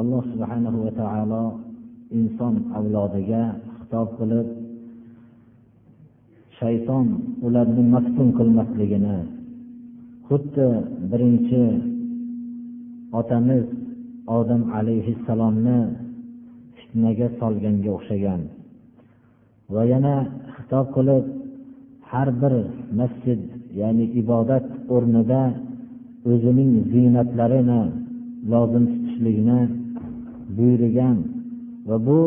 Alloh subhanahu va taolo inson avlodiga xitob qilib shayton ularni maftun qilmasligini xuddi birinchi otamiz odam alayhissalomni fitnaga solganga o'xshagan va yana xitob qilib har bir masjid ya'ni ibodat o'rnida o'zining ziynatlarini lozim tutishlikni buyurgan va bu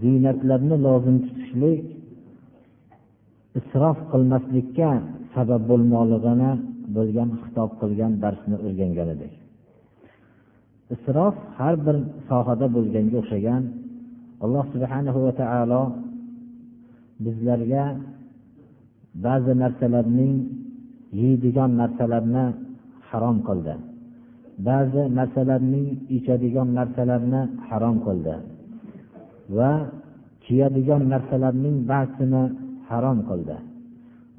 ziynatlarni lozim tutishlik isrof qilmaslikka sabab bo'lmoqligini bo'lgan xitob qilgan darsni o'rgangan edik. Isrof har bir sohada bo'lganga o'xshagan alloh subhanahu va taolo bizlarga ba'zi narsalarning yeydigan narsalarni harom qildi. Ba'zi narsalarning ichadigan narsalarni harom qildi va kiyadigan narsalarning ba'zisini harom qildi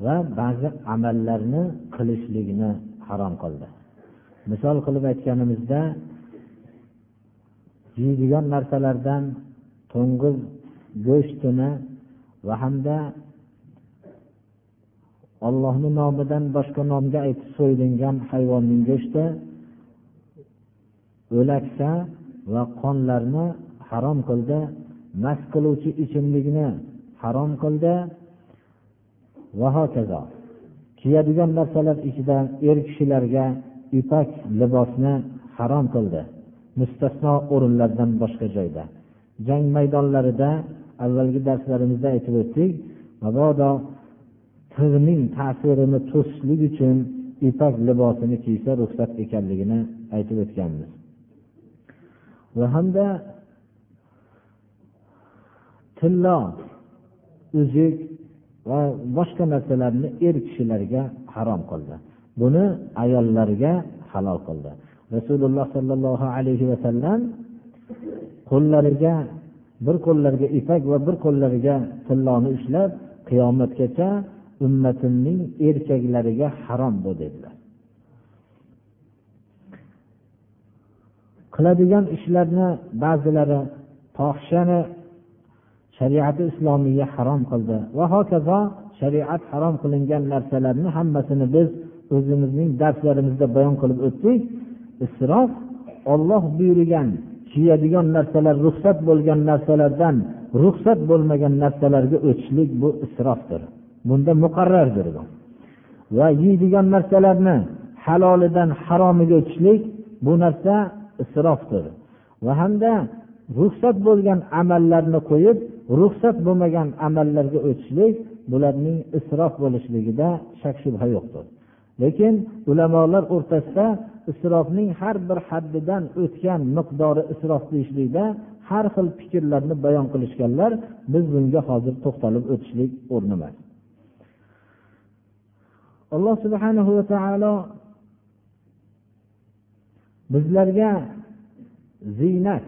va ba'zi amallarni qilishlikni harom qildi. Misol qilib aytganimizda yeydigan narsalardan to'ng'iz go'shtini va hamda ollohni nomidan boshqa nomga aytib so'yilgan hayvonning go'shti o'laksa va qonlarni harom qildi mast qiluvchi ichimlikni harom qildi. Va hokazo kiyadigan narsalar ichida er kishilarga ipak libosni harom qildi. Mustasno o'rinlardan boshqa joyda. Jang maydonlarida avvalgi darslarimizda aytib o'tdik mabodo tig'ning ta'sirini to'sishlik uchun ipak libosini kiysa ruxsat ekanligini aytib o'tganmiz. Va hamda tillo uzuk va boshqa narsalarni er kishilarga harom qildi. Buni ayollarga halol qildi. Rasululloh sollallohu alayhi vasallam qo'llariga bir qo'llariga ipak va bir qo'llariga tilloni ushlab qiyomatgacha ummatimning erkaklariga harom bu dedilar. Qiladigan ishlarni ba'zilari fohishani shariati islomiya harom qildi. Va hokazo shariat harom qilingan narsalarni hammasini biz o'zimizning darslarimizda bayon qilib o'tdik. Isrof olloh buyurgan kiyadigan narsalar ruxsat bo'lgan narsalardan ruxsat bo'lmagan narsalarga o'tishlik bu isrofdir. Bunda muqarrardir va yeydigan narsalarni halolidan haromiga o'tishlik bu narsa isrofdir va hamda ruxsat bo'lgan amallarni qo'yib ruxsat bo'lmagan amallarga o'tishlik bularning isrof bo'lishligida shak shubha yo'qdir. Lekin ulamolar o'rtasida isrofning har bir haddidan o'tgan miqdori isrof deyishlikda har xil fikrlarni bayon qilishganlar biz bunga hozir to'xtalib o'tishlik o'rni emas alloh subhanahu va taolo bizlarga ziynat.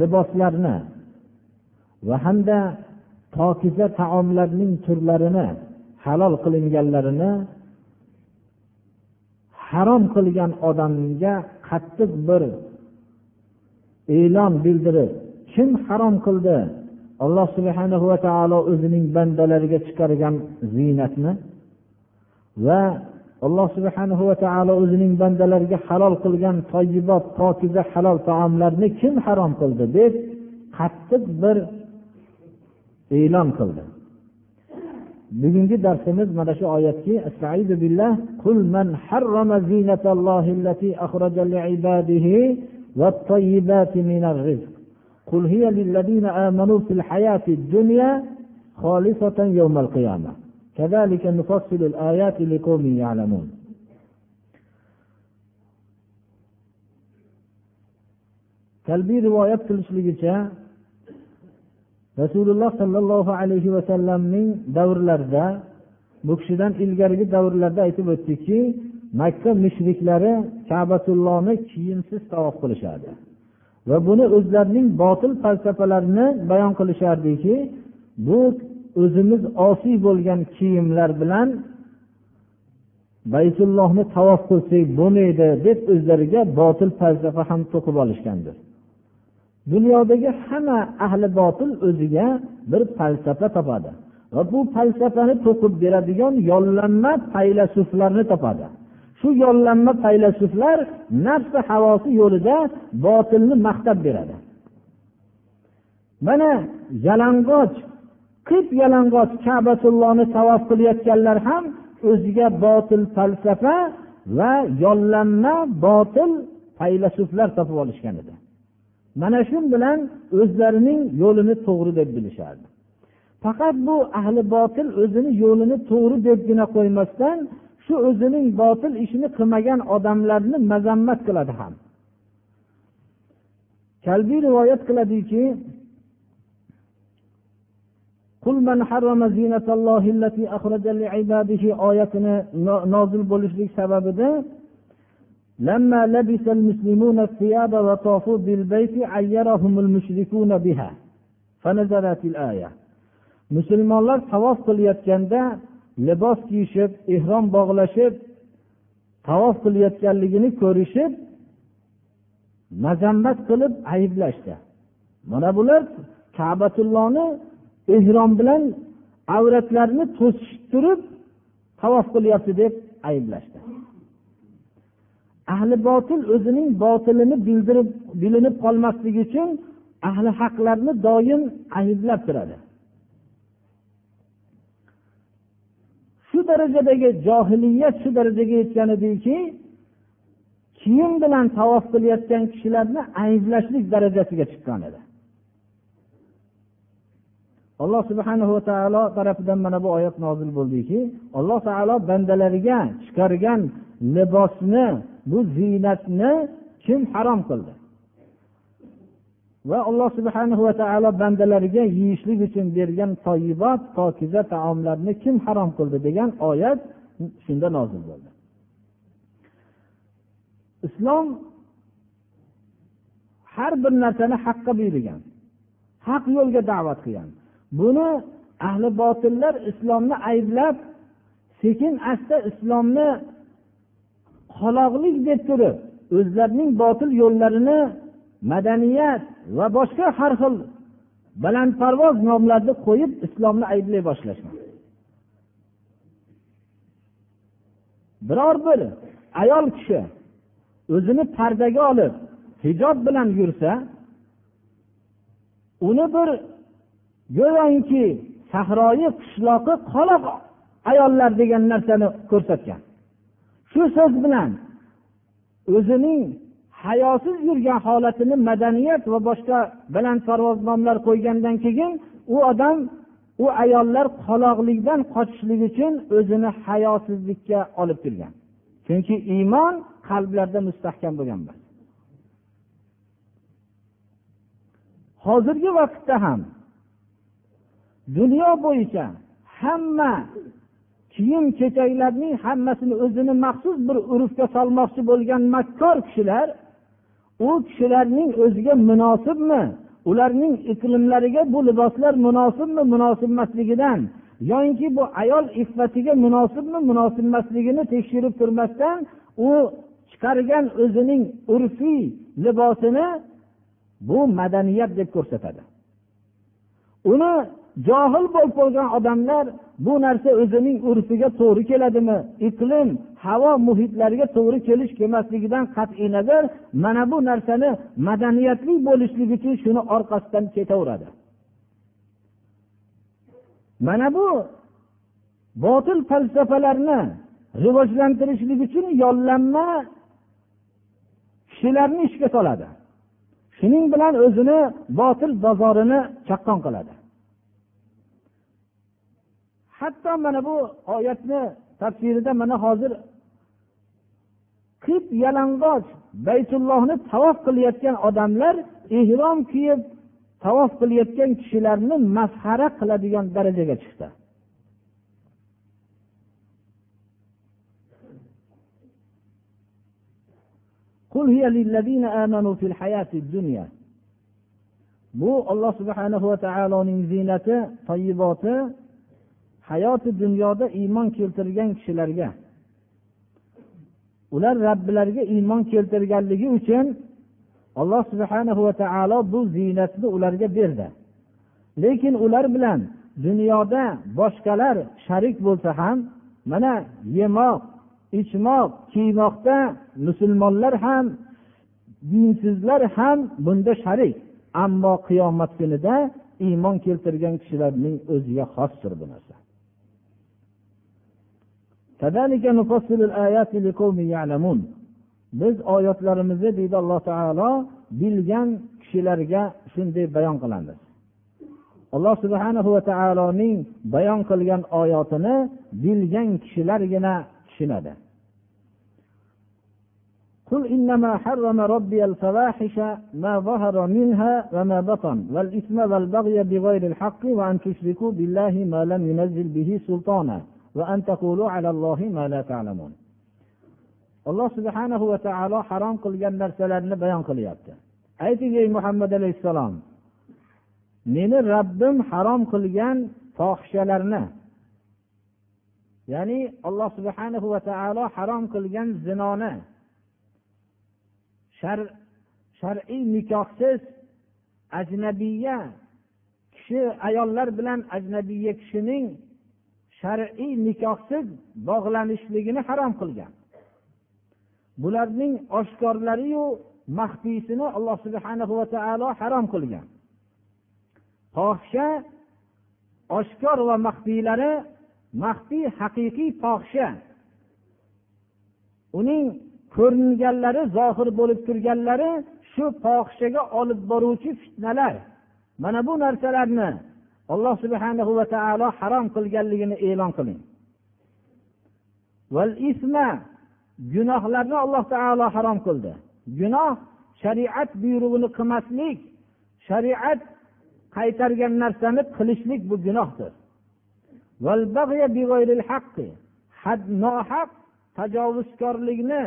Liboslarni va hamda pokiza taomlarning turlarini halol qilinganlarini harom qilgan odamga qattiq bir e'lon bildirib kim harom qildi alloh subhana va taolo o'zining bandalariga chiqargan ziynatni va alloh subhana va taolo o'zining bandalariga halol qilgan toyibot pokiza halol taomlarni kim harom qildi deb qattiq bir e'lon qildi bugungi darsimiz mana shu oyatki قل من حرم زينة الله التي أخرج لعباده والطيبات من الرزق قل هي للذين آمنوا في الحياة الدنيا خالصة يوم القيامة كذلك نفصل الآيات لقوم يعلمون. rivoyat qilishligicha rasululloh sollallohu alayhi vasallamning davrlarida bu kishidan ilgarigi davrlarda aytib o'tdikki makka mushriklari kabatullohni kiyimsiz tavof qilishardi va buni o'zlarining botil falsafalarini bayon qilishardiki bu o'zimiz osiy bo'lgan kiyimlar bilan baytullohni tavof qilsak bo'lmaydi deb o'zlariga botil falsafa ham to'qib olishgandir. Dunyodagi hamma ahli botil o'ziga bir falsafa topadi va bu falsafani to'qib beradigan yollanma faylasuflarni topadi. Shu yollanma faylasuflar nafsi havosi yo'lida botilni maqtab beradi. Mana yalang'och qip yalang'och kabatullohni tavof qilayotganlar ham o'ziga botil falsafa va yollanma botil faylasuflar topib olishgan edi. Mana shu bilan o'zlarining yo'lini to'g'ri deb bilishardi. Faqat bu ahli botil o'zini yo'lini to'g'ri debgina qo'ymasdan shu o'zining botil ishini qilmagan odamlarni mazammat qiladi ham. Kalbiy rivoyat qiladiki قل من حرم زينة الله التي أخرج لعباده oyatini nozil bo'lishlik sababida لما لبس المسلمون الثياب وطافوا بالبيت عيرهم المشركون بها فنزلت الآية musulmonlar tavof qilayotganda libos kiyishib ehrom bog'lashib tavof qilayotganligini ko'rishib mazammat qilib ayblashdi mana bular kabatullohni ehrom bilan avratlarini to'sishib turib tavof qilyapti deb ayblashdi. Ahli botil o'zining botilini bildirib bilinib qolmasligi uchun ahli haqlarni doim ayblab turadi. Shu darajadagi johiliyat shu darajaga yetgan ediki kiyim bilan tavof qilayotgan kishilarni ayblashlik darajasiga chiqqan edi. Alloh subhana va taolo tarafidan mana bu oyat nozil bo'ldiki alloh taolo bandalariga chiqargan libosni bu ziynatni kim harom qildi? Va alloh subhana va taolo bandalariga yeyishlik uchun bergan toyibot pokiza taomlarni kim harom qildi degan oyat shunda nozil bo'ldi. Islom har bir narsani haqqa buyurgan haq yo'lga da'vat qilgan buni ahli botillar islomni ayblab sekin asta islomni qoloqlik deb turib o'zlarining botil yo'llarini madaniyat va boshqa har xil balandparvoz nomlarni qo'yib islomni ayblay boshlashgan biror bir ayol kishi o'zini pardaga olib hijob bilan yursa uni bir go'yoki sahroyi qishloqi qoloq ayollar degan narsani ko'rsatgan. Shu so'z bilan o'zining hayosiz yurgan holatini madaniyat va boshqa balandparvoz nomlar qo'ygandan keyin u odam u ayollar qoloqlikdan qochishlik uchun o'zini hayosizlikka olib kirgan chunki iymon qalblarda mustahkam bo'lgan hozirgi vaqtda ham dunyo bo'yicha hamma kiyim kechaklarning hammasini o'zini maxsus bir urfga solmoqchi bo'lgan makkor kishilar u kishilarning o'ziga munosibmi ularning iqlimlariga bu liboslar munosibmi munosib emasligidan yoyinki bu ayol iffatiga munosibmi munosib emasligini tekshirib turmasdan u chiqargan o'zining urfiy libosini bu madaniyat deb ko'rsatadi. Uni johil bo'lib qolgan odamlar bu narsa o'zining urfiga to'g'ri keladimi? Iqlim havo muhitlariga to'g'ri kelish kelmasligidan qat'iy nazar mana bu narsani madaniyatli bo'lishlik uchun shuni orqasidan ketaveradi. Mana bu botil falsafalarni rivojlantirishlik uchun yollanma kishilarni ishga soladi. Shuning bilan o'zini botil bozorini chaqqon qiladi. Hatto mana bu oyatni tafsirida mana hozir qip yalang'och baytullohni tavof qilayotgan odamlar ehrom kiyib tavof qilayotgan kishilarni masxara qiladigan darajaga chiqdi. قل هي للذين آمنوا في الحياة الدنيا. Bu olloh subhanahu va taoloning ziynati toyiboti hayoti dunyoda iymon keltirgan kishilarga ular robbilariga iymon keltirganligi uchun alloh subhanahu va taolo bu ziynatni ularga berdi. Lekin ular bilan dunyoda boshqalar sharik bo'lsa ham mana yemoq ichmoq kiymoqda musulmonlar ham dinsizlar ham bunda sharik. Ammo qiyomat kunida iymon keltirgan kishilarning o'ziga xosdir bu narsa. Biz oyatlarimizni deydi alloh taolo bilgan kishilarga shunday bayon qilamiz. Alloh subhanahu va taoloning bayon qilgan oyatini bilgan kishilargina tushunadi. قل إنما حرم ربي الفواحش ما ظهر منها وما بطن والإثم والبغي بغير الحق وأن تشركوا بالله ما لم ينزل به سلطانا وأن تقولوا على الله ما لا تعلمون. الله سبحانه وتعالى حرام قل جنة سلالنا بيان قل يبتا أي محمد عليه السلام من الرب حرام قل جنة فاخشلرنا يعني الله سبحانه وتعالى taolo harom qilgan zinoni shar'iy nikohsiz ajnabiya kishi ayollar bilan ajnabiya kishining shar'iy nikohsiz bog'lanishligini harom qilgan. Bularning oshkorlariyu maxfiysini alloh subhana va taolo harom qilgan. Fohisha oshkor va maxfiylari maxfiy haqiqiy fohisha uning ko'ringanlari zohir bo'lib turganlari shu fohishaga olib boruvchi fitnalar. Mana bu narsalarni alloh subhanahu va taolo harom qilganligini e'lon qiling. Gunohlarni alloh taolo harom qildi. Gunoh shariat buyrug'ini qilmaslik shariat qaytargan narsani qilishlik bu gunohdir. Nohaq tajovuzkorlikni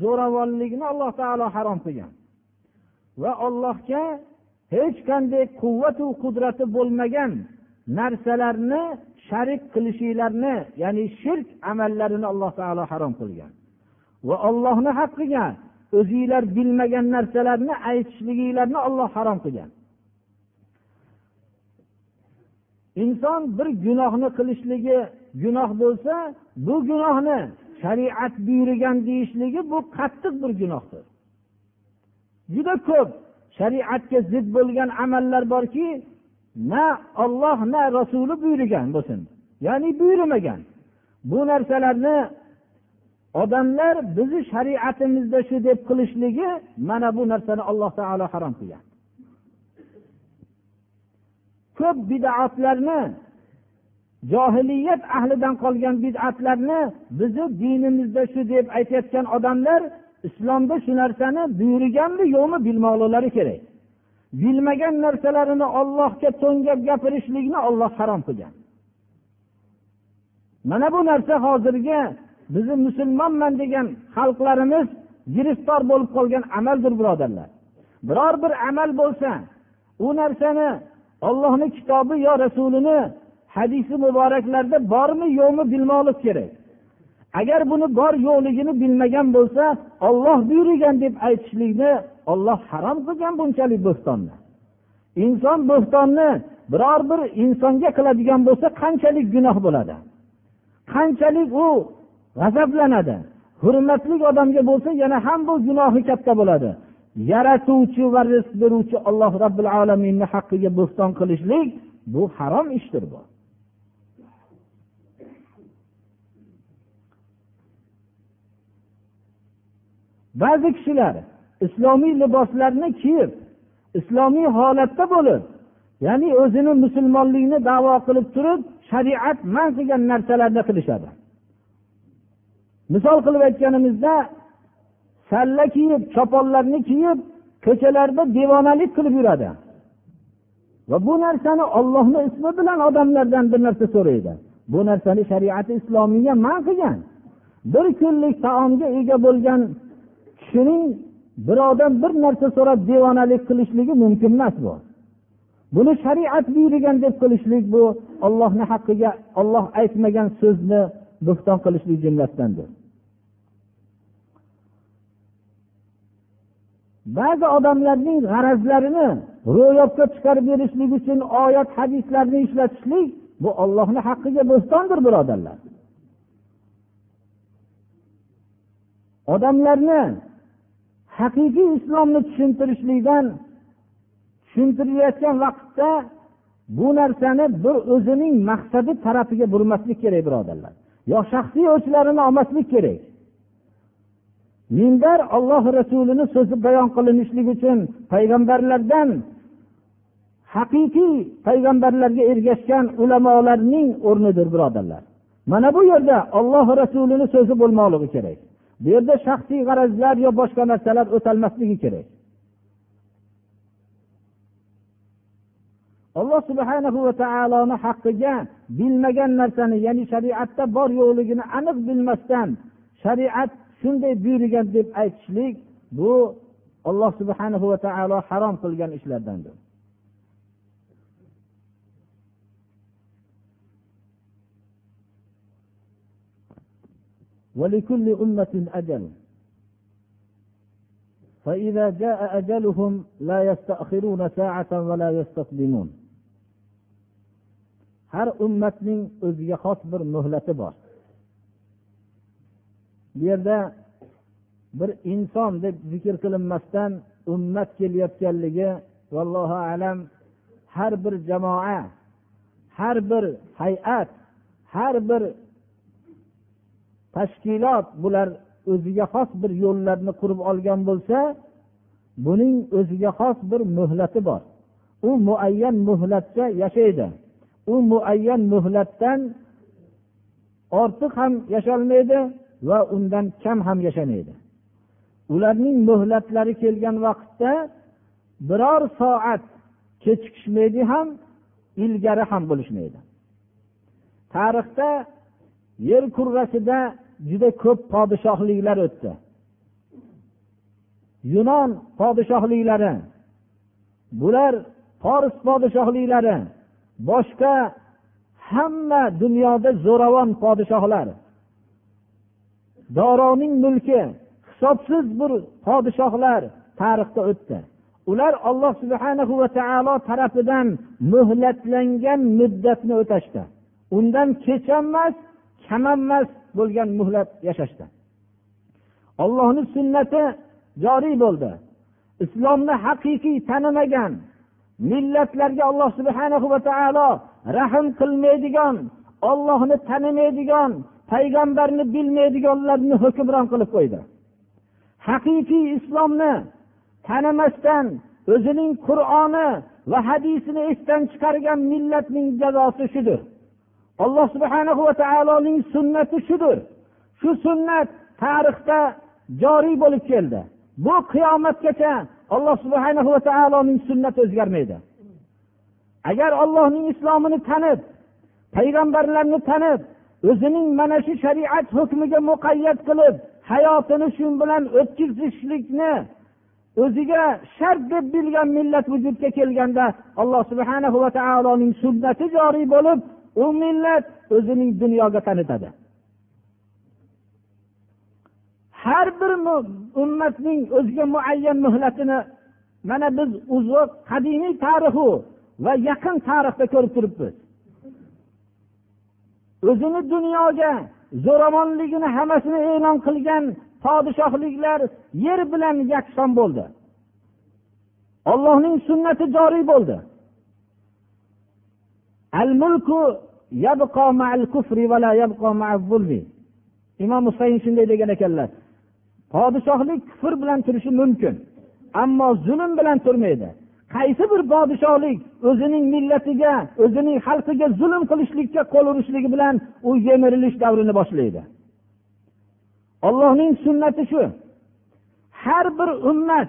zo'ravonlikni alloh taolo harom qilgan. Va allohga hech qanday quvvatu qudrati bo'lmagan narsalarni sharik qilishinglarni ya'ni shirk amallarini alloh taolo harom qilgan. Va ollohni haqqiga o'zinglar bilmagan narsalarni aytishliginglarni olloh harom qilgan. Inson bir gunohni qilishligi gunoh bo'lsa bu gunohni shariat buyurgan deyishligi bu qattiq bir gunohdir. Juda ko'p shariatga zid bo'lgan amallar borki na olloh na rasuli buyurgan bo'lsin. Ya'ni buyurmagan. Bu narsalarni odamlar bizni shariatimizda shu deb qilishligi mana bu narsani alloh taolo harom qilgan. Ko'p bidatlarni johiliyat ahlidan qolgan bid'atlarni bizni dinimizda shu deb aytayotgan odamlar islomda shu narsani buyurganmi yo'qmi bilmoqlilari kerak. Bilmagan narsalarini ollohga to'ngab gapirishlikni olloh harom qilgan. Mana bu narsa hozirgi bizni musulmonman degan xalqlarimiz giriftor bo'lib qolgan amaldir birodarlar. Biror bir amal bo'lsa u narsani ollohni kitobi yo rasulini hadisi muboraklarda bormi yo'qmi bilmoqlik kerak. Agar buni bor yo'qligini bilmagan bo'lsa olloh buyurgan deb aytishlikni olloh harom qilgan bunchalik bo'htonni inson bo'htonni biror bir insonga qiladigan bo'lsa qanchalik gunoh bo'ladi? Qanchalik u g'azablanadi? Hurmatli odamga bo'lsa yana ham bu gunohi katta bo'ladi. Yaratuvchi va rizq beruvchi alloh robbil alaminni haqqiga bo'xton qilishlik bu harom ishdir bu. Ba'zi kishilar islomiy liboslarni kiyib islomiy holatda bo'lib ya'ni o'zini musulmonlikni davo qilib turib shariat man qilgan narsalarni qilishadi. Misol qilib aytganimizda salla kiyib choponlarni kiyib ko'chalarda devonalik qilib yuradi. Va bu narsani ollohni ismi bilan odamlardan bir narsa so'raydi. Bu narsani shariati islomiya man qilgan. Bir kunlik taomga ega bo'lgan kishining birovdan bir narsa so'rab devonalik qilishligi mumkin emas bu. Buni shariat buyurgan deb qilishlik bu ollohni haqqiga olloh aytmagan so'zni bo'xton qilishlik jumlasidandir ba'zi odamlarning g'arazlarini ro'yobga chiqarib berishlik uchun oyat hadislarni ishlatishlik bu ollohni haqqiga bo'stondir birodarlar. Odamlarni haqiqiy islomni tushuntirishlikdan tushuntirilayotgan vaqtda bu narsani bir o'zining maqsadi tarafiga burmaslik kerak birodarlar. Yo shaxsiy o'chlarini olmaslik kerak. Minbar olloh rasulini so'zi bayon qilinishligi uchun payg'ambarlardan haqiqiy payg'ambarlarga ergashgan ulamolarning o'rnidir birodarlar. Mana bu yerda olloh rasulini so'zi bo'lmoqligi kerak. Bu yerda shaxsiy g'arazlar yo boshqa narsalar o'talmasligi kerak. Alloh subhanahu va taoloni haqqiga bilmagan narsani ya'ni shariatda bor yo'qligini aniq bilmasdan shariat shunday buyurgan deb aytishlik bu alloh subhanahu va taolo harom qilgan ishlardandir. ولكل أمة أجل فإذا جاء أجلهم لا يستأخرون ساعة ولا يستقدمون har ummatning o'ziga xos bir muhlati bor bu yerda bir inson deb zikr qilinmasdan ummat kelayotganligi vallohu alam har bir jamoa har bir hay'at har bir tashkilot bular o'ziga xos bir yo'llarni qurib olgan bo'lsa buning o'ziga xos bir muhlati bor. U muayyan muhlatda yashaydi. U muayyan muhlatdan ortiq ham yasholmaydi va undan kam ham yashamaydi. Ularning muhlatlari kelgan vaqtda biror soat kechikishmaydi ham ilgari ham bo'lishmaydi. Tarixda yer kurrasida juda ko'p podshohliklar o'tdi. Yunon podshohliklari bular fors podshohliklari boshqa hamma dunyoda zo'ravon podshohlar. Doroning mulki hisobsiz bir podshohlar tarixda o'tdi. Ular alloh subhana va taolo tarafidan muhlatlangan muddatni o'tashdi. Undan kech ham bo'lgan muhlat yashashdi. Ollohni sunnati joriy bo'ldi. Islomni haqiqiy tanimagan millatlarga alloh subhana va taolo rahm qilmaydigan ollohni tanimaydigan payg'ambarni bilmaydiganlarni hukmron qilib qo'ydi. Haqiqiy islomni tanimasdan o'zining qur'oni va hadisini esdan chiqargan millatning jazosi shudir. Alloh subhana va taoloning sunnati shudir. Shu sunnat tarixda joriy bo'lib keldi. Bu qiyomatgacha alloh subhana va taoloning sunnati o'zgarmaydi. Agar ollohning islomini tanib payg'ambarlarni tanib o'zining mana shu shariat hukmiga muqayyat qilib hayotini shu bilan o'tkazishlikni o'ziga shart deb bilgan millat vujudga kelganda alloh subhana va taoloning sunnati joriy bo'lib u millat o'zining dunyoga tanitadi. Har bir ummatning o'ziga muayyan muhlatini mana biz uzoq qadimiy tarixu va yaqin tarixda ko'rib turibmiz. O'zini dunyoga zo'ravonligini hammasini e'lon qilgan podshohliklar yer bilan yakson bo'ldi. Ollohning sunnati joriy bo'ldi. Imom husayn shunday degan ekanlar. Podshohlik kufr bilan turishi mumkin ammo zulm bilan turmaydi. Qaysi bir podshohlik o'zining millatiga o'zining xalqiga zulm qilishlikka qo'l urishligi bilan u yemirilish davrini boshlaydi? Ollohning sunnati shu. Har bir ummat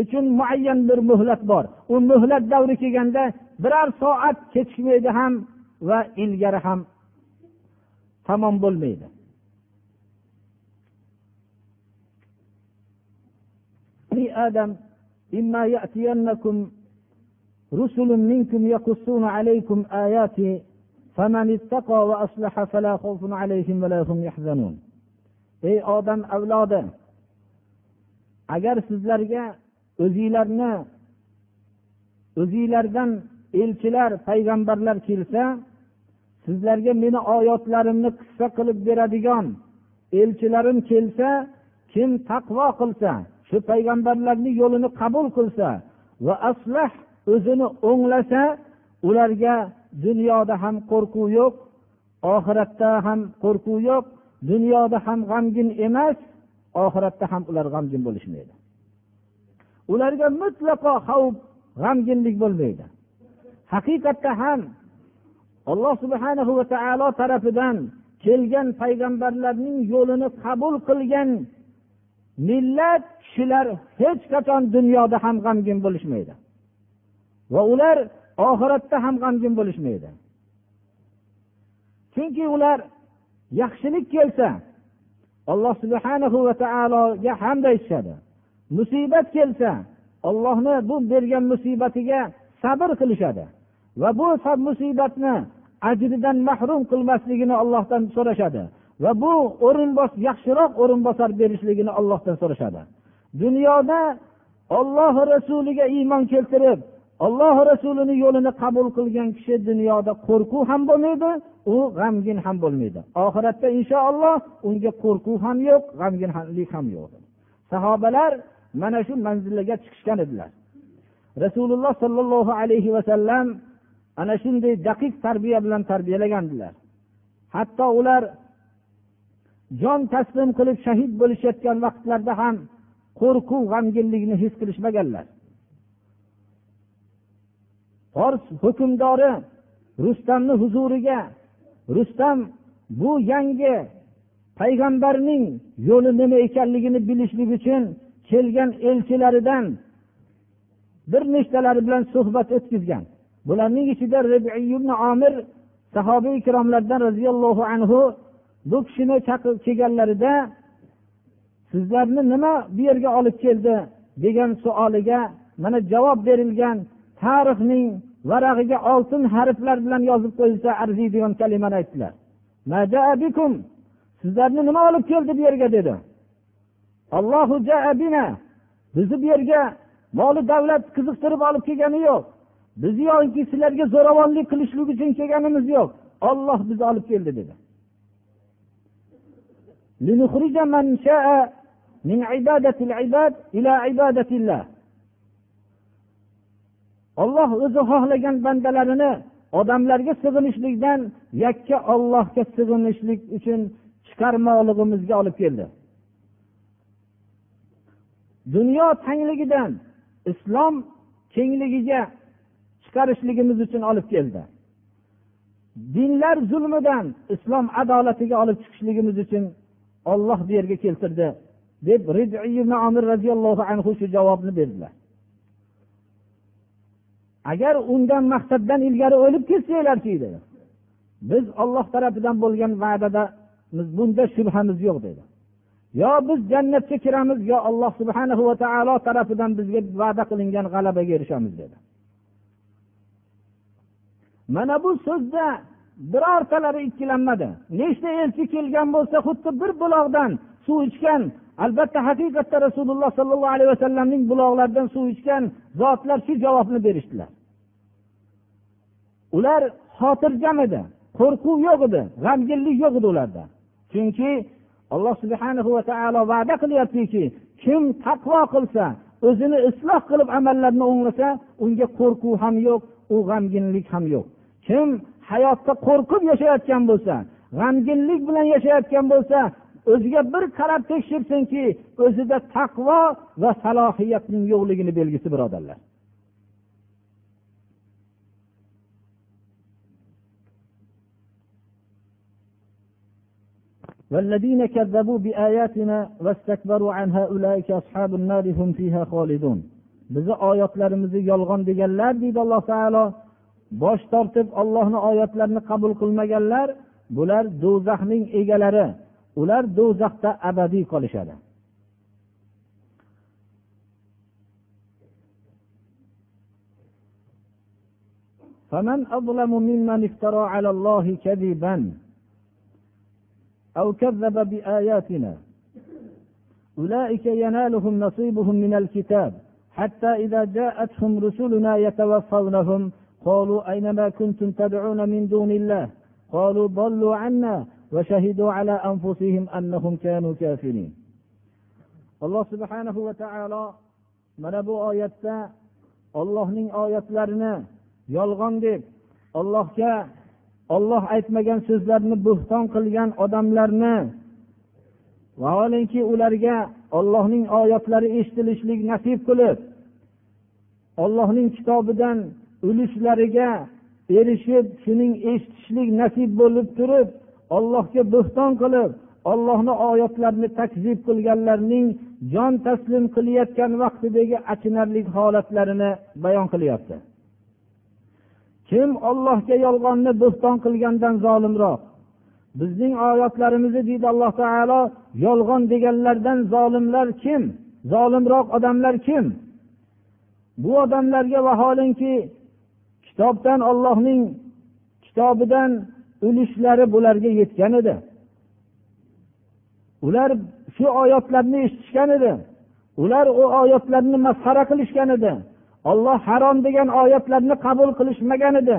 uchun muayyan bir muhlat bor u muhlat davri kelganda biror soat kechikmaydi ham va ilgari ham tamom bo'lmaydi آدم إما يأتينكم رسل منكم يقصون عليكم آياتي فمن اتقى وأصلح فلا خوف عليهم ولا هم يحزنون ey odam avlodi agar sizlarga o'zinglarni o'zinglardan elchilar payg'ambarlar kelsa sizlarga meni oyatlarimni qissa qilib beradigan elchilarim kelsa kim taqvo qilsa shu payg'ambarlarni yo'lini qabul qilsa va aslah o'zini o'nglasa ularga dunyoda ham qo'rquv yo'q oxiratda ham qo'rquv yo'q dunyoda ham g'amgin emas oxiratda ham ular g'amgin bo'lishmaydi. Ularga mutlaqo xavf g'amginlik bo'lmaydi. Haqiqatda ham alloh subhana va taolo tarafidan kelgan payg'ambarlarning yo'lini qabul qilgan millat kishilar hech qachon dunyoda ham g'amgin bo'lishmaydi. Va ular oxiratda ham g'amgin bo'lishmaydi. Chunki ular yaxshilik kelsa alloh subhanahu va taologa hamd aytishadi musibat kelsa ollohni bu bergan musibatiga sabr qilishadi. Va bu musibatni ajridan mahrum qilmasligini ollohdan so'rashadi. Va bu o'rinbos yaxshiroq o'rinbosar berishligini ollohdan so'rashadi. Dunyoda olloh rasuliga iymon keltirib olloh rasulini yo'lini qabul qilgan kishi dunyoda qo'rquv ham bo'lmaydi u g'amgin ham bo'lmaydi. Oxiratda inshaalloh unga qo'rquv ham yo'q g'amginlik ham yo'q. Sahobalar mana shu manzillarga chiqishgan edilar. Rasululloh sollallohu alayhi vasallam ana shunday daqiq tarbiya bilan tarbiyalagandilar hatto ular jon taslim qilib shahid bo'lishayotgan vaqtlarda ham qo'rquv g'amginlikni his qilishmaganlar. Fors hukmdori rustamni huzuriga rustam bu yangi payg'ambarning yo'li nima ekanligini bilishlik uchun kelgan elchilaridan bir nechtalari bilan suhbat o'tkazgan. Bularning ichida omir sahobiy ikromlardan roziyallohu anhu bu kishini chaqirib kelganlarida sizlarni nima bu yerga olib keldi? degan savoliga mana javob berilgan tarixning varag'iga oltin harflar bilan yozib qo'yilsa arziydigan kalimani aytdilar. Sizlarni nima olib keldi bu yerga? dedi. Allohu jaabina bizni bu yerga moli davlat qiziqtirib olib kelgani yo'q. Bizni yoki sizlarga zo'ravonlik qilishlik uchun kelganimiz yo'q. Olloh bizni olib keldi dedi. Olloh o'zi xohlagan bandalarini odamlarga sig'inishlikdan yakka ollohga sig'inishlik uchun chiqarmoqligimizga olib keldi. Dunyo tangligidan islom kengligiga chiqarishligimiz uchun olib keldi. Dinlar zulmidan islom adolatiga olib chiqishligimiz uchun olloh bu yerga keltirdi deb roziyallohu anhu shu javobni berdilar. Agar undan maqsaddan ilgari o'lib ketsanglarchi dedi. Biz olloh tarafidan bo'lgan va'dada bunda shubhamiz yo'q dedi. Yo biz jannatga kiramiz yo alloh subhana va taolo tarafidan bizga va'da qilingan g'alabaga erishamiz dedi. Mana bu so'zda birortalari ikkilanmadi. Nechta elchi kelgan bo'lsa xuddi bir buloqdan suv ichgan albatta haqiqatda rasululloh sollallohu alayhi vasallamning buloqlaridan suv ichgan zotlar shu javobni berishdilar. Ular xotirjam edi qo'rquv yo'q edi g'amginlik yo'q edi ularda. Chunki alloh subhana va taolo va'da qilyaptiki kim taqvo qilsa o'zini isloh qilib amallarni o'nglasa unga qo'rquv ham yo'q u g'amginlik ham yo'q. Kim hayotda qo'rqib yashayotgan bo'lsa g'amginlik bilan yashayotgan bo'lsa o'ziga bir qarab tekshirsinki o'zida taqvo va salohiyatning yo'qligini belgisi birodarlar. والذين كذبوا بآياتنا واستكبروا عنها أولئك أصحاب النار هم فيها خالدون bizni oyatlarimizni yolg'on deganlar deydi alloh taolo bosh tortib ollohni oyatlarini qabul qilmaganlar bular do'zaxning egalari ular do'zaxda abadiy qolishadi فمن أظلم ممن افترى على الله كذبا أو كذب بآياتنا أولئك ينالهم نصيبهم من الكتاب حتى إذا جاءتهم رسلنا يتوفونهم قالوا أينما كنتم تدعون من دون الله قالوا ضلوا عنا وشهدوا على أنفسهم أنهم كانوا كافرين alloh subhanahu va taolo mana bu oyatda ollohning oyatlarini yolg'on deb ollohga olloh aytmagan so'zlarni bo'xton qilgan odamlarni vaholanki ularga ollohning oyatlari eshitilishlik nasib qilib ollohning kitobidan ulushlariga erishib shuning eshitishlik nasib bo'lib turib ollohga bo'xton qilib ollohni oyatlarini takzib qilganlarning jon taslim qilayotgan vaqtidagi achinarli holatlarini bayon qilyapti. Kim ollohga yolg'onni bo'xton qilgandan zolimroq? Bizning oyatlarimizni deydi alloh taolo yolg'on deganlardan zolimlar kim? Zolimroq odamlar kim? Bu odamlarga vaholinki kitobdan ollohning kitobidan ulushlari bularga yetgan edi. Ular shu oyatlarni eshitishgan edi. Ular u oyatlarni masxara qilishgan edi. Olloh harom degan oyatlarni qabul qilishmagan edi.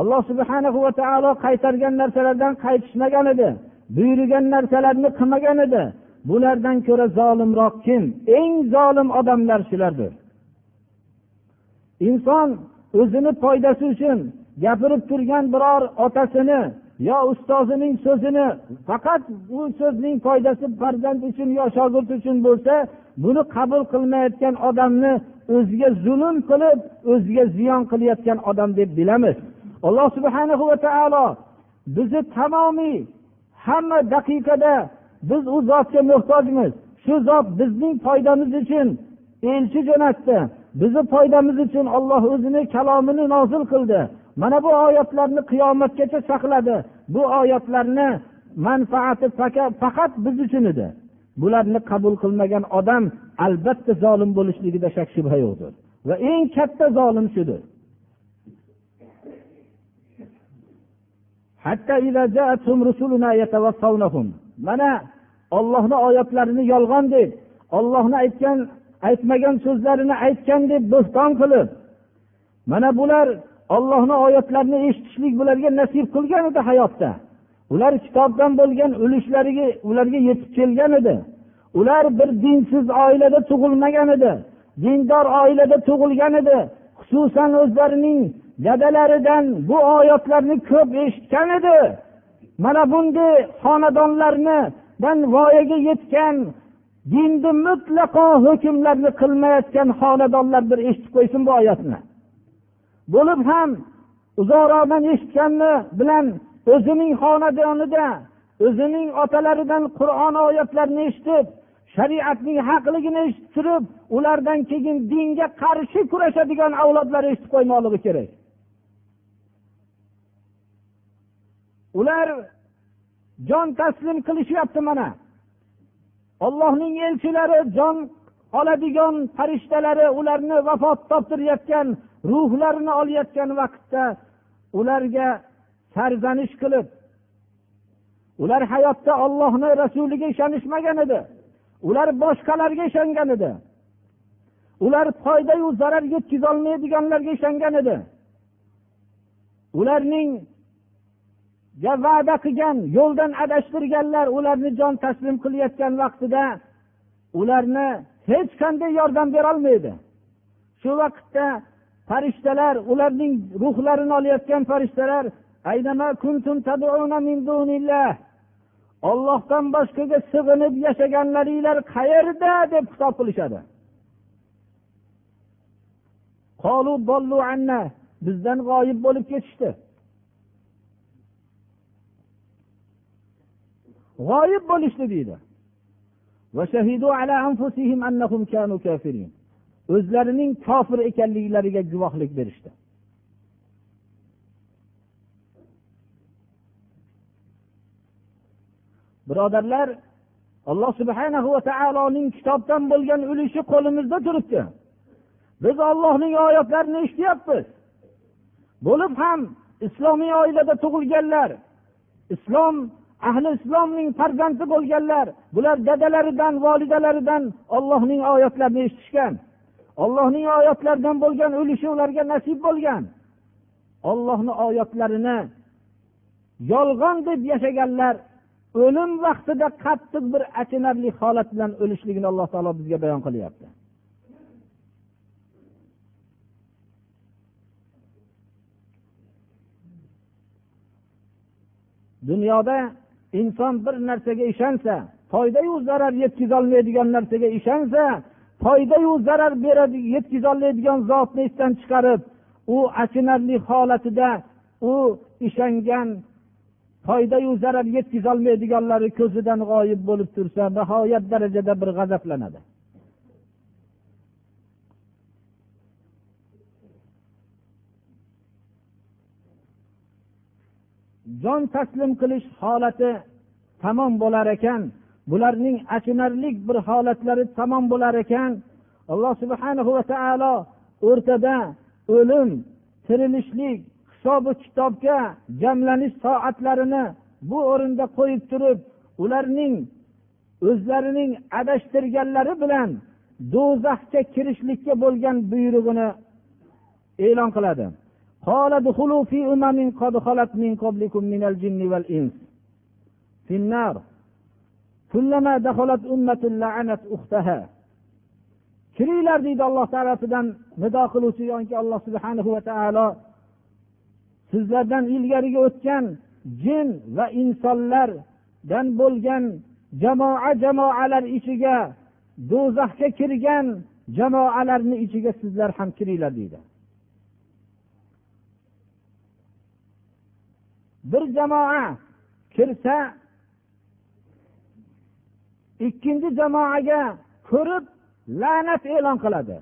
Alloh subhana va taolo qaytargan narsalardan qaytishmagan edi. Buyurgan narsalarni qilmagan edi. Bulardan ko'ra zolimroq kim? Eng zolim odamlar shulardir. Inson o'zini foydasi uchun gapirib turgan biror otasini yo ustozining so'zini faqat u so'zning foydasi farzand uchun yo shogird uchun bo'lsa buni qabul qilmayotgan odamni o'ziga zulm qilib o'ziga ziyon qilayotgan odam deb bilamiz. Alloh subhana va taolo bizni tamomiy hamma daqiqada biz u zotga muhtojmiz. Shu zot bizning foydamiz uchun elchi jo'natdi. Bizni foydamiz uchun olloh o'zini kalomini nozil qildi. Mana bu oyatlarni qiyomatgacha saqladi. Bu oyatlarni manfaati faqat biz uchun edi. Bularni qabul qilmagan odam albatta zolim bo'lishligida shak shubha yo'qdir. Va eng katta zolim shudir. Mana ollohni oyatlarini yolg'on deb ollohni aytgan aytmagan so'zlarini aytgan deb bo'xton qilib mana bular ollohni oyatlarini eshitishlik bularga nasib qilgan edi hayotda. Ular kitobdan bo'lgan ulushlariga ularga yetib kelgan edi. Ular bir dinsiz oilada tug'ilmagan edi. Dindor oilada tug'ilgan edi. Xususan o'zlarining dadalaridan bu oyatlarni ko'p eshitgan edi. Mana bunday xonadonlarnidan voyaga yetgan dinni mutlaqo hukmlarni qilmayotgan xonadonlar bir eshitib qo'ysin bu oyatni. Bo'lib ham uzoqroqdan eshitgani bilan o'zining xonadonida o'zining otalaridan qur'on oyatlarini eshitib shariatning haqligini eshitib turib ulardan keyin dinga qarshi kurashadigan avlodlar eshitib qo'ymoqligi kerak. Ular jon taslim qilishyapti mana. Ollohning elchilari jon oladigan farishtalari ularni vafot toptirayotgan ruhlarini olayotgan vaqtda ularga sarzanish qilib. Ular hayotda ollohni rasuliga ishonishmagan edi. Ular boshqalarga ishongan edi. Ular foydayu zarar yetkazolmaydiganlarga ishongan edi. Ularning va'da qilgan yo'ldan adashtirganlar ularni jon taslim qilayotgan vaqtida ularni hech qanday yordam berolmaydi shu vaqtda farishtalar ularning ruhlarini olayotgan farishtalar ollohdan boshqaga sig'inib yashaganlaringlar qayerda deb xitob qilishadi? Bizdan g'oyib bo'lib ketishdi. G'oyib bo'lishdi deydi. O'zlarining kofir ekanliklariga guvohlik berishdi. Birodarlar alloh subhana va taoloning kitobdan bo'lgan ulushi qo'limizda turibdi. Biz ollohning oyatlarini eshityapmiz. Bo'lib ham islomiy oilada tug'ilganlar islom ahli islomning farzandi bo'lganlar bular dadalaridan volidalaridan ollohning oyatlarini eshitishgan ollohning oyatlaridan bo'lgan ulushi ularga nasib bo'lgan ollohni oyatlarini yolg'on deb yashaganlar o'lim vaqtida qattiq bir achinarli holat bilan o'lishligini alloh taolo bizga bayon qilyapti. Dunyoda inson bir narsaga ishonsa foydayu zarar yetkazolmaydigan narsaga ishonsa foydayu zarar beradi yetkazolmaydigan zotni esdan chiqarib u achinarli holatida u ishongan foydayu zarar yetkazolmaydiganlari ko'zidan g'oyib bo'lib tursa nihoyat darajada bir g'azablanadi. Jon taslim qilish holati tamom bo'lar ekan bularning achinarlik bir holatlari tamom bo'lar ekan. Alloh subhana va taolo o'rtada o'lim tirilishlik hisobi kitobga jamlanish soatlarini bu o'rinda qo'yib turib ularning o'zlarining adashtirganlari bilan do'zaxga kirishlikka bo'lgan buyrug'ini e'lon qiladi قال ادخلوا في أمم قد خلت من قبلكم من الجن والإنس في النار كلما دخلت أمة لعنت أختها kiringlar deydi alloh taolosidan nido qiluvchi yoki alloh subhanahu va taolo sizlardan ilgariga o'tgan jin va insonlardan bo'lgan jamoa jamoalar ichiga do'zaxga kirgan jamoalarni ichiga sizlar ham kiringlar deydi. Bir jamoa kirsa ikkinchi jamoaga ko'rib la'nat e'lon qiladi.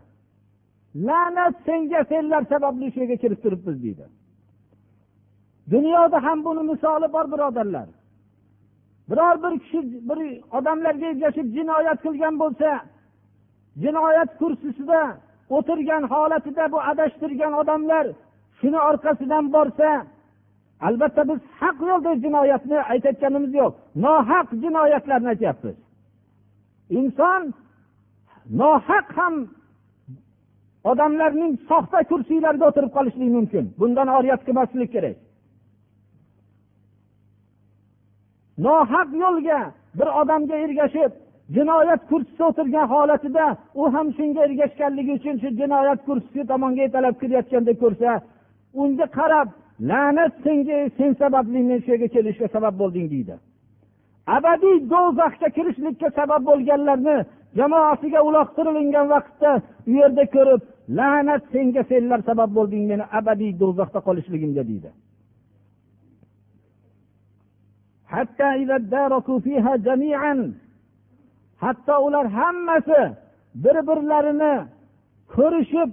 La'nat senga senlar sababli shu yerga kirib turibmiz deydi. Dunyoda ham buni misoli bor birodarlar. Biror bir kishi bir odamlarga ergashib jinoyat qilgan bo'lsa jinoyat kursisida o'tirgan holatida bu adashtirgan odamlar shuni orqasidan borsa albatta biz haq yo'lda jinoyatni aytayotganimiz yo'q. Nohaq jinoyatlarni aytyapmiz. Inson nohaq ham odamlarning soxta kursiylarida o'tirib qolishligi mumkin. Bundan oriyat qilmaslik kerak. Nohaq yo'lga bir odamga ergashib jinoyat kursisida o'tirgan holatida u ham shunga ergashganligi uchun shu jinoyat kursisi tomonga yetalab kirayotganda ko'rsa unga qarab la'nat senga sen sababli men shu yerga kelishga sabab bo'lding deydi. Abadiy do'zaxga kirishlikka sabab bo'lganlarni jamoasiga uloqtirilgan vaqtda u yerda ko'rib la'nat senga senlar sabab bo'lding meni abadiy do'zaxda qolishligimga deydi. Hatto ular hammasi bir birlarini ko'rishib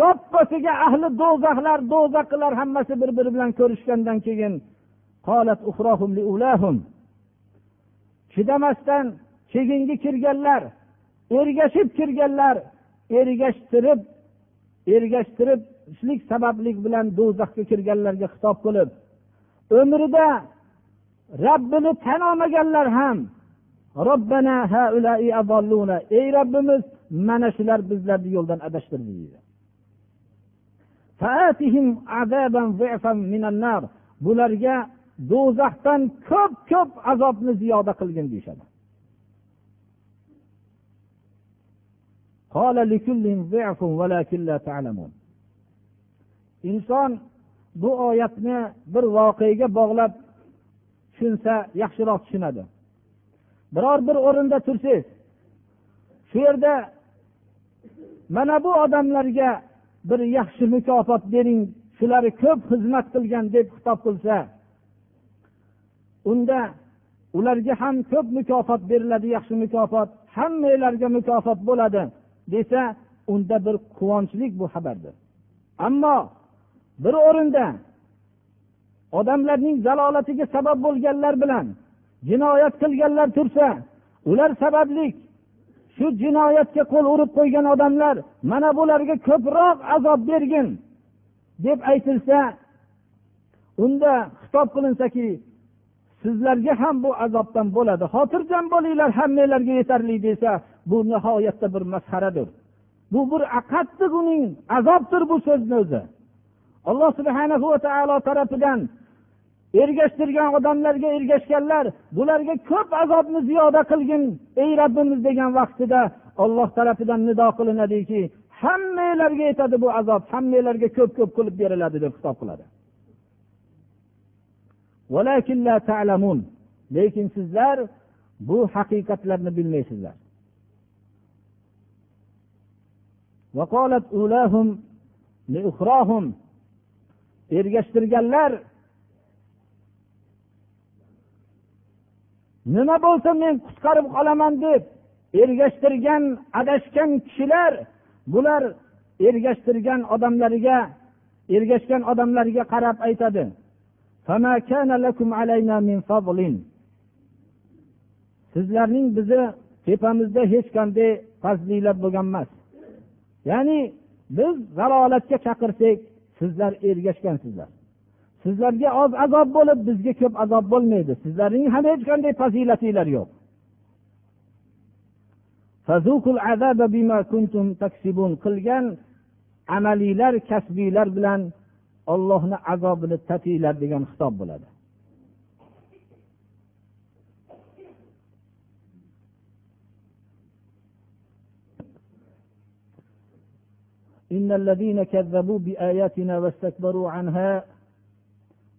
yoppasiga ahli do'zaxlar do'zaqilar hammasi bir biri bilan ko'rishgandan keyin chidamasdan keyingi kirganlar ergashib kirganlar ergashtirib ergashtiriblik sabablik bilan do'zaxga kirganlarga xitob qilib umrida robbini tan olmaganlar ham ey robbimiz mana shular bizlarni yo'ldan adashtirdi deydi bularga do'zaxdan ko'p ko'p azobni ziyoda qilgin deyishadi. Inson bu oyatni bir voqeaga bog'lab tushunsa yaxshiroq tushunadi. Biror bir o'rinda tursangiz shu yerda mana bu odamlarga bir yaxshi mukofot bering shular ko'p xizmat qilgan deb xitob qilsa unda ularga ham ko'p mukofot beriladi yaxshi mukofot hammanglarga mukofot bo'ladi desa unda bir quvonchlik bu xabardir. Ammo bir o'rinda odamlarning zalolatiga sabab bo'lganlar bilan jinoyat qilganlar tursa ular sababli shu jinoyatga qo'l urib qo'ygan odamlar mana bularga ko'proq azob bergin deb aytilsa unda xitob qilinsaki sizlarga ham bu azobdan bo'ladi. Xotirjam bo'linglar hammanglarga yetarli desa bu nihoyatda bir masxaradir. Bu bir qattiq uning azobdir bu so'zni o'zi. Alloh subhanahu va taolo tarafidan ergashtirgan odamlarga ergashganlar bularga ko'p azobni ziyoda qilgin ey robbimiz degan vaqtida olloh tarafidan nido qilinadiki hammanglarga yetadi bu azob hammanglarga ko'p ko'p qilib beriladi deb xitob qiladi. Lekin sizlar bu haqiqatlarni bilmaysizlar. Ergashtirganlar nima bo'lsa men qutqarib qolaman deb ergashtirgan adashgan kishilar bular ergashtirgan odamlariga ergashgan odamlariga qarab aytadi. Sizlarning bizni tepamizda hech qanday fazlinglar bo'lgan emas. Ya'ni biz zalolatga chaqirsak sizlar ergashgansizlar. sizlarga oz azob bo'lib bizga ko'p azob bo'lmaydi sizlarning ham hech qanday fazilatinglar yo'q qilgan amaliylar kasbiylar bilan ollohni azobini tatinglar degan xitob bo'ladi إن الذين كذبوا بآياتنا واستكبروا عنها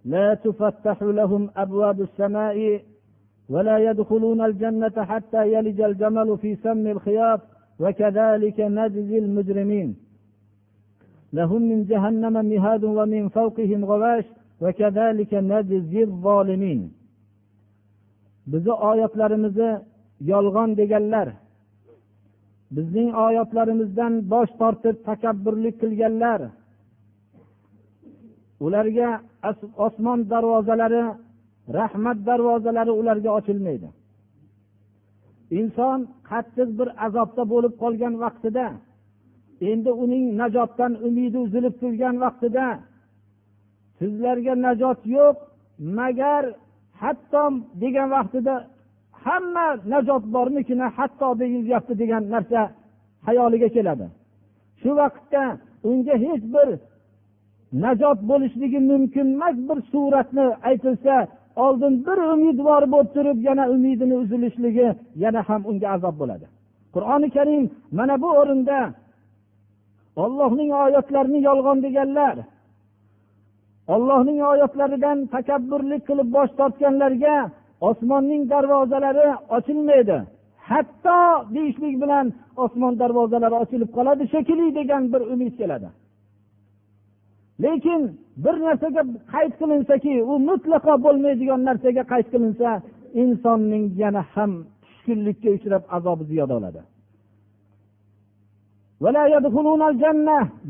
لا تفتح لهم أبواب السماء ولا يدخلون الجنة حتى يلج الجمل في سم الخياط وكذلك نجزي المجرمين لهم من جهنم مهاد ومن فوقهم غواش وكذلك نجزي الظالمين bizni oyatlarimizni yolg'on deganlar bizning oyatlarimizdan bosh tortib takabburlik qilganlar ularga osmon darvozalari rahmat darvozalari ularga ochilmaydi. Inson qattiq bir azobda bo'lib qolgan vaqtida endi uning najotdan umidi uzilib turgan vaqtida sizlarga najot yo'q magar hatto degan vaqtida hamma najot bormikina hatto deyilyapti degan narsa xayoliga keladi. Shu vaqtda unga hech bir najot bo'lishligi mumkin emas bir suratni aytilsa oldin bir umidvor bo'lib turib yana umidini uzilishligi yana ham unga azob bo'ladi. Qur'oni karim mana bu o'rinda ollohning oyatlarini yolg'on deganlar ollohning oyatlaridan takabburlik qilib bosh tortganlarga osmonning darvozalari ochilmaydi. Hatto deyishlik bilan osmon darvozalari ochilib qoladi shekilli degan bir umid keladi. Lekin bir narsaga qayd qilinsaki u mutlaqo bo'lmaydigan narsaga qayd qilinsa insonning yana ham tushkunlikka uchrab azobi ziyoda bo'ladi.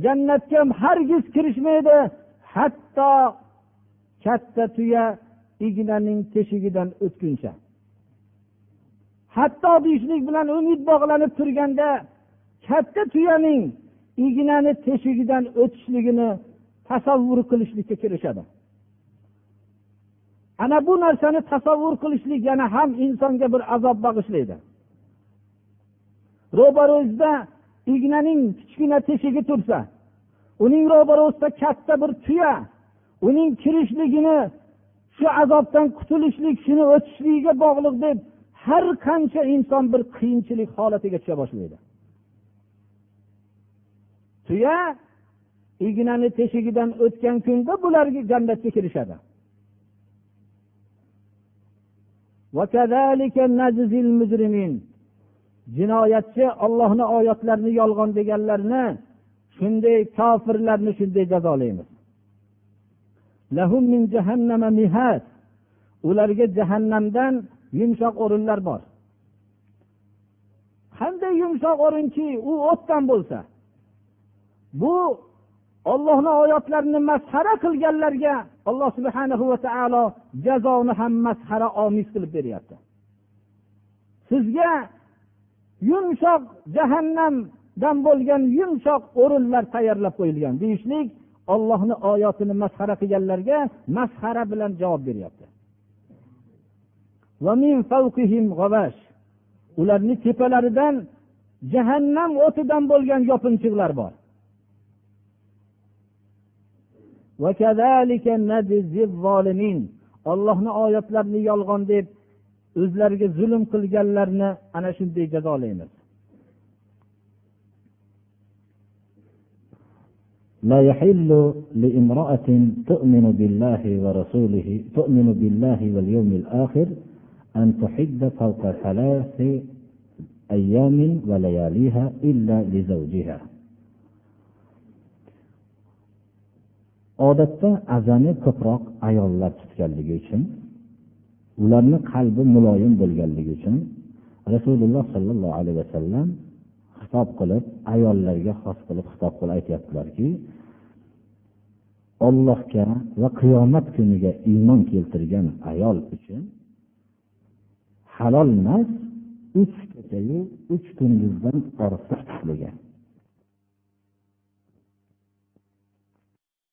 Jannatga hargiz kirishmaydi. Hatto katta tuya ignaning teshigidan o'tguncha. Hatto deyishlik bilan umid bog'lanib turganda katta tuyaning ignani teshigidan o'tishligini tasavvur qilishlikka kirishadi ana bu narsani tasavvur qilishlik yana ham insonga bir azob bag'ishlaydi. Ro'barangizda ignaning kichkina teshigi tursa uning ro'barasida katta bir tuya uning kirishligini shu azobdan qutulishlik shuni o'tishligiga bog'liq deb har qancha inson bir qiyinchilik holatiga tusha boshlaydi. Tuya ignani teshigidan o'tgan kunda bularga jannatga kirishadi. Jinoyatchi ollohni oyatlarini yolg'on deganlarni shunday kofirlarni shunday jazolaymiz. Ularga jahannamdan yumshoq o'rinlar bor. Qanday yumshoq o'rinki u o'tdan bo'lsa? Bu ollohni oyatlarini masxara qilganlarga alloh subhana va taolo jazoni ham masxara omiz qilib beryapti. Sizga yumshoq jahannamdan bo'lgan yumshoq o'rinlar tayyorlab qo'yilgan deyishlik ollohni oyatini masxara qilganlarga masxara bilan javob beryapti. Ularni tepalaridan jahannam o'tidan bo'lgan yopinchiqlar bor. Ollohni oyatlarini yolg'on deb o'zlariga zulm qilganlarni ana shunday jazolaymiz. لا يحل لامرأة تؤمن بالله ورسوله تؤمن بالله واليوم الآخر أن تحد فوق ثلاث أيام ولياليها إلا لزوجها odatda azani ko'proq ayollar tutganligi uchun ularni qalbi muloyim bo'lganligi uchun rasululloh sollallohu alayhi vasallam xitob qilib ayollarga xos qilib xitob qilib aytyaptilarki ollohga va qiyomat kuniga iymon keltirgan ayol uchun halol emas uch kechayu uch kunduzdan ortiq degan